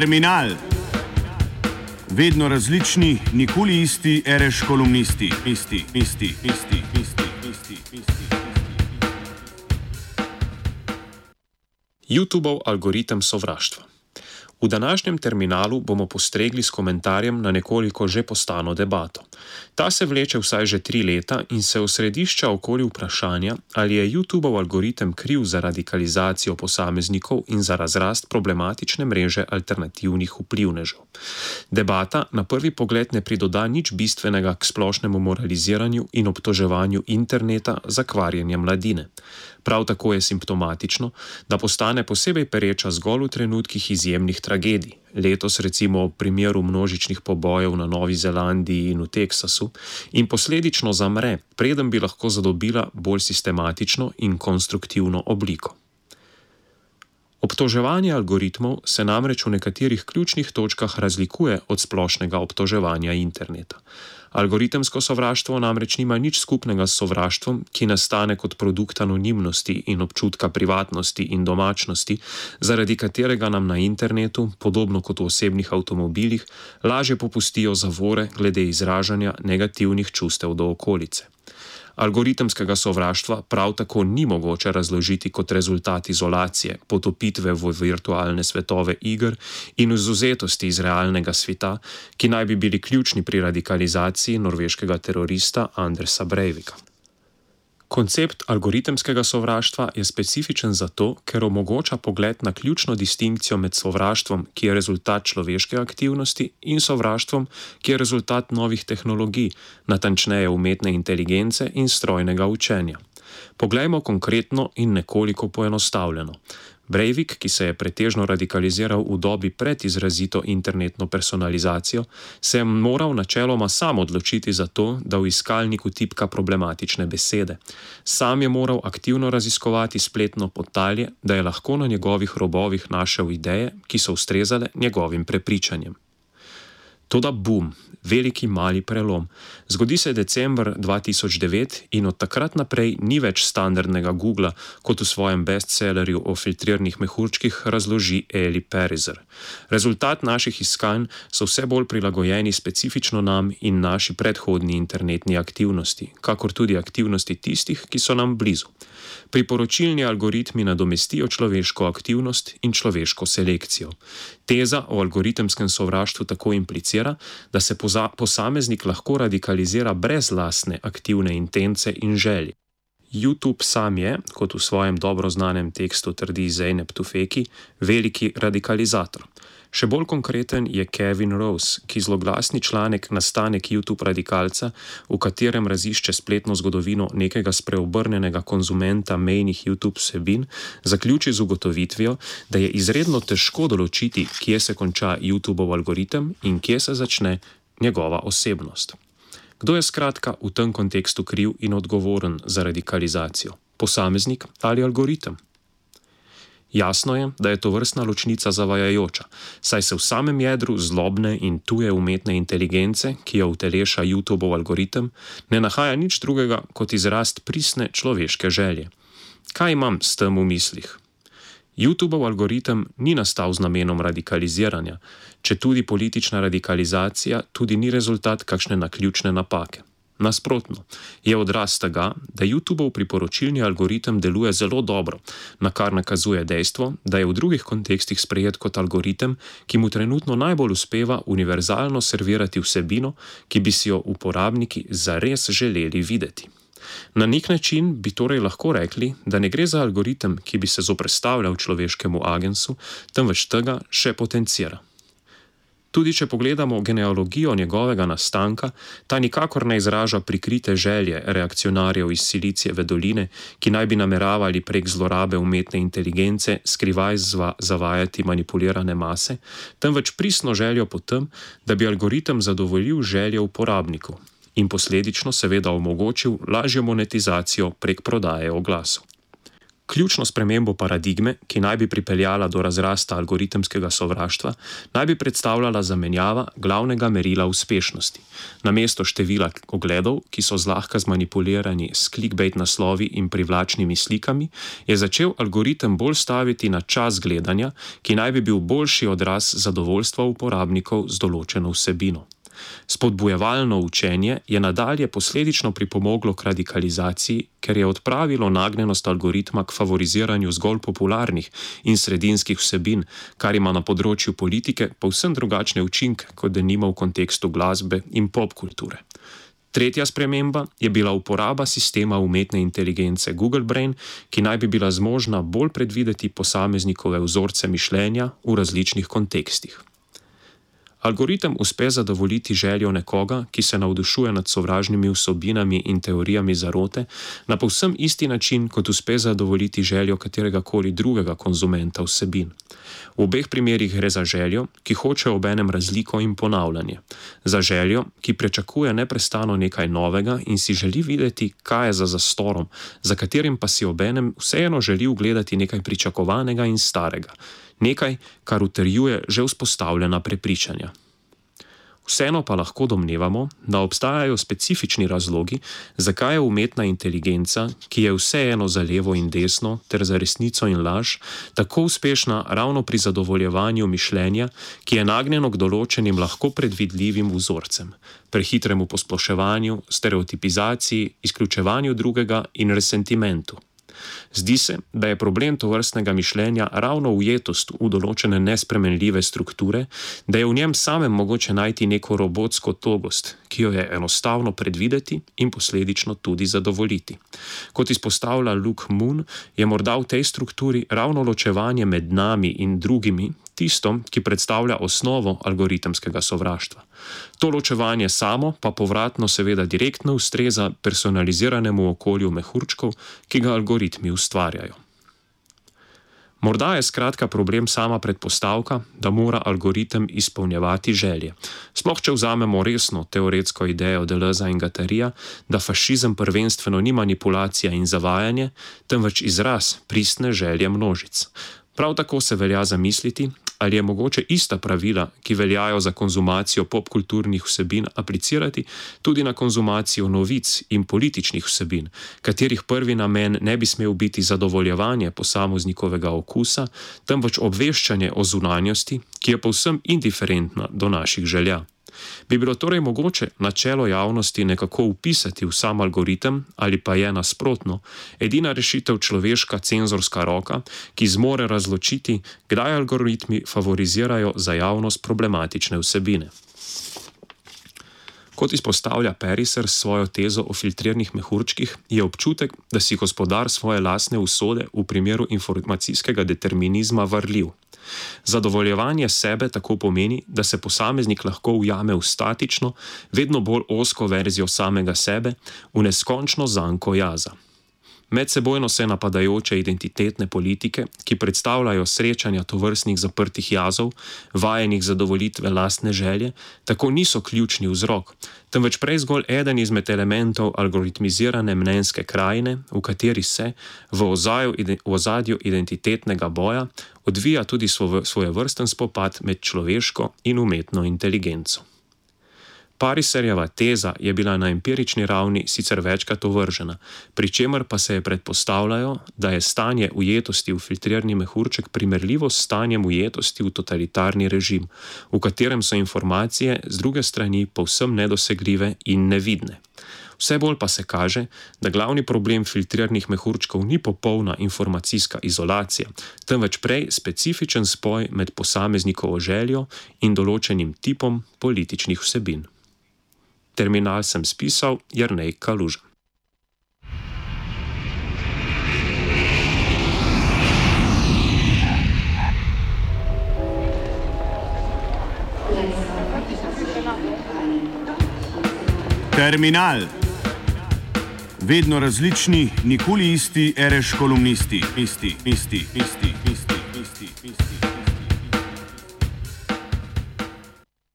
Terminal. Vedno različni, nikoli isti, reš kolumnisti, isti, isti, isti, isti, isti, isti. YouTubeov algoritem sovraštva. V današnjem terminalu bomo postregli s komentarjem na nekoliko že postano debato. Ta se vleče vsaj že tri leta in se osredišča okoli vprašanja, ali je YouTubeov algoritem kriv za radikalizacijo posameznikov in za razrast problematične mreže alternativnih vplivnežev. Debata na prvi pogled ne pridoda nič bistvenega k splošnemu moraliziranju in obtoževanju interneta za kvarjenje mladine. Prav tako je simptomatično, da postane posebej pereča zgolj v trenutkih izjemnih tragedij. Letos, recimo, v primeru množičnih pobojev na Novi Zelandiji in v Teksasu, in posledično zamre, preden bi lahko zadobila bolj sistematično in konstruktivno obliko. Obtoževanje algoritmov se namreč v nekaterih ključnih točkah razlikuje od splošnega obtoževanja interneta. Algoritemsko sovraštvo namreč nima nič skupnega s sovraštvom, ki nastane kot produkt anonimnosti in občutka privatnosti in domačnosti, zaradi katerega nam na internetu, podobno kot v osebnih avtomobilih, lažje popustijo zavore glede izražanja negativnih čustev do okolice. Algoritemskega sovraštva prav tako ni mogoče razložiti kot rezultat izolacije, potopitve v virtualne svetove iger in izuzetosti iz realnega sveta, ki naj bi bili ključni pri radikalizaciji norveškega terorista Andresa Breivika. Koncept algoritemskega sovraštva je specifičen zato, ker omogoča pogled na ključno distinkcijo med sovraštvom, ki je rezultat človeške aktivnosti, in sovraštvom, ki je rezultat novih tehnologij, natančneje umetne inteligence in strojnega učenja. Poglejmo konkretno in nekoliko poenostavljeno. Breivik, ki se je pretežno radikaliziral v dobi pred izrazito internetno personalizacijo, se je moral načeloma sam odločiti za to, da v iskalniku tipka problematične besede. Sam je moral aktivno raziskovati spletno potalje, da je lahko na njegovih robovih našel ideje, ki so ustrezale njegovim prepričanjem. Toda bum, veliki mali prelom. Zgodi se decembr 2009 in od takrat naprej ni več standardnega Google, kot v svojem bestsellerju o filtriranih mehurčkih razloži Eli Perizer. Rezultat naših iskanj so vse bolj prilagojeni specifično nam in naši predhodni internetni aktivnosti, kakor tudi aktivnosti tistih, ki so nam blizu. Priporočilni algoritmi nadomestijo človeško aktivnost in človeško selekcijo. Teza o algoritemskem sovraštvu tako implicira, da se posameznik lahko radikalizira brez lastne aktivne intence in želje. YouTube sam je, kot v svojem dobro znanem tekstu trdi Zeynep Tufeki, veliki radikalizator. Še bolj konkreten je Kevin Rose, ki zloglasni članek Nastanek YouTube radikalca, v katerem razišče spletno zgodovino nekega spreobrnenega konzumenta mejnih YouTube vsebin, zaključi z ugotovitvijo, da je izredno težko določiti, kje se konča YouTubeov algoritem in kje se začne njegova osebnost. Kdo je skratka v tem kontekstu kriv in odgovoren za radikalizacijo? Posameznik ali algoritem? Jasno je, da je to vrstna ločnica zavajajoča, saj se v samem jedru zlobne in tuje umetne inteligence, ki jo uteleša YouTubeov algoritem, ne nahaja nič drugega kot izrast pristne človeške želje. Kaj imam s tem v mislih? YouTubeov algoritem ni nastal z namenom radikaliziranja, če tudi politična radikalizacija tudi ni rezultat kakšne naključne napake. Nasprotno, je odraz tega, da YouTubeov priporočilni algoritem deluje zelo dobro, na kar nakazuje dejstvo, da je v drugih kontekstih sprejet kot algoritem, ki mu trenutno najbolj uspeva univerzalno servirati vsebino, ki bi si jo uporabniki zares želeli videti. Na nek način bi torej lahko rekli, da ne gre za algoritem, ki bi se zoprstavljal človeškemu agensu, temveč tega še potencira. Tudi če pogledamo genealogijo njegovega nastanka, ta nikakor ne izraža prikrite želje reakcionarjev iz Silicijeve doline, ki naj bi nameravali prek zlorabe umetne inteligence skrivaj zavajati manipulirane mase, temveč pristno željo potem, da bi algoritem zadovoljil želje uporabnikov in posledično seveda omogočil lažjo monetizacijo prek prodaje oglasov. Ključno spremembo paradigme, ki naj bi pripeljala do razrasta algoritemskega sovraštva, naj bi predstavljala zamenjava glavnega merila uspešnosti. Namesto števila ogledov, ki so zlahka zmanipulirani s clickbait naslovi in privlačnimi slikami, je začel algoritem bolj staviti na čas gledanja, ki naj bi bil boljši odraz zadovoljstva uporabnikov z določeno vsebino. Spodbujevalno učenje je nadalje posledično pripomoglo k radikalizaciji, ker je odpravilo nagnjenost algoritma k favoriziranju zgolj popularnih in sredinskih vsebin, kar ima na področju politike povsem drugačne učinke, kot denimo v kontekstu glasbe in popkulture. Tretja sprememba je bila uporaba sistema umetne inteligence Google Brain, ki naj bi bila zmožna bolj predvideti posameznikove vzorce mišljenja v različnih kontekstih. Algoritem uspe zadovoljiti željo nekoga, ki se navdušuje nad sovražnimi vsebinami in teorijami zarote, na povsem isti način, kot uspe zadovoljiti željo katerega koli drugega konzumenta vsebin. V obeh primerih gre za željo, ki hoče obenem razliko in ponavljanje, za željo, ki prečakuje neprestano nekaj novega in si želi videti, kaj je za zastorom, za katerim pa si obenem vseeno želi ugledati nekaj pričakovanega in starega nekaj, kar utrjuje že vzpostavljena prepričanja. Vseeno pa lahko domnevamo, da obstajajo specifični razlogi, zakaj je umetna inteligenca, ki je vseeno za levo in desno, ter za resnico in laž, tako uspešna ravno pri zadovoljevanju mišljenja, ki je nagnjeno k določenim lahko predvidljivim vzorcem, prehitremu posploševanju, stereotipizaciji, izključevanju drugega in resentimentu. Zdi se, da je problem to vrstnega mišljenja ravno ujetost v določene nespremenljive strukture, da je v njem samem mogoče najti neko robotsko togost, ki jo je enostavno predvideti in posledično tudi zadovoljiti. Kot izpostavlja Luke Moon, je morda v tej strukturi ravno ločevanje med nami in drugimi tisto, ki predstavlja osnovo algoritemskega sovraštva. To ločevanje samo pa povratno seveda direktno ustreza personaliziranemu okolju mehurčkov, ki ga algoritmi ustvarjajo. Morda je skratka problem sama predpostavka, da mora algoritem izpolnjevati želje. Sploh če vzamemo resno teoretsko idejo Deleuza in Gatarija, da fašizem prvenstveno ni manipulacija in zavajanje, temveč izraz pristne želje množic. Prav tako se velja zamisliti, ali je mogoče ista pravila, ki veljajo za konzumacijo popkulturnih vsebin, aplicirati tudi na konzumacijo novic in političnih vsebin, katerih prvi namen ne bi smel biti zadovoljevanje posameznikovega okusa, temveč obveščanje o zunanjosti, ki je povsem indiferentna do naših želja. Bi bilo torej mogoče načelo javnosti nekako upisati v sam algoritem, ali pa je nasprotno, edina rešitev človeška cenzorska roka, ki zmore razločiti, kdaj algoritmi favorizirajo za javnost problematične vsebine. Kot izpostavlja Periser s svojo tezo o filtriranih mehurčkih, je občutek, da si gospodar svoje lastne usode v primeru informacijskega determinizma varljiv. Zadovoljevanje sebe tako pomeni, da se posameznik lahko ujame v statično, vedno bolj osko verzijo samega sebe, v neskončno zanko jaza. Medsebojno se napadajoče identitetne politike, ki predstavljajo srečanja tovrstnih zaprtih jazov, vajenih zadovoljitve lastne želje, tako niso ključni vzrok, temveč prej zgolj eden izmed elementov algoritmizirane mnenjske krajine, v kateri se v ozadju identitetnega boja odvija tudi svoje vrsten spopad med človeško in umetno inteligenco. Pariserjeva teza je bila na empirični ravni sicer večkrat ovržena, pri čemer pa se je predpostavljalo, da je stanje ujetosti v filtrirani mehurček primerljivo s stanjem ujetosti v totalitarni režim, v katerem so informacije z druge strani povsem nedosegljive in nevidne. Vse bolj pa se kaže, da glavni problem filtriranih mehurčkov ni popolna informacijska izolacija, temveč prej specifičen spoj med posameznikovo željo in določenim tipom političnih vsebin. Terminal sem spisal Jrnej Kaluža. Terminal. Vedno različni, nikoli isti, reš kolumnisti, isti, isti, isti, isti.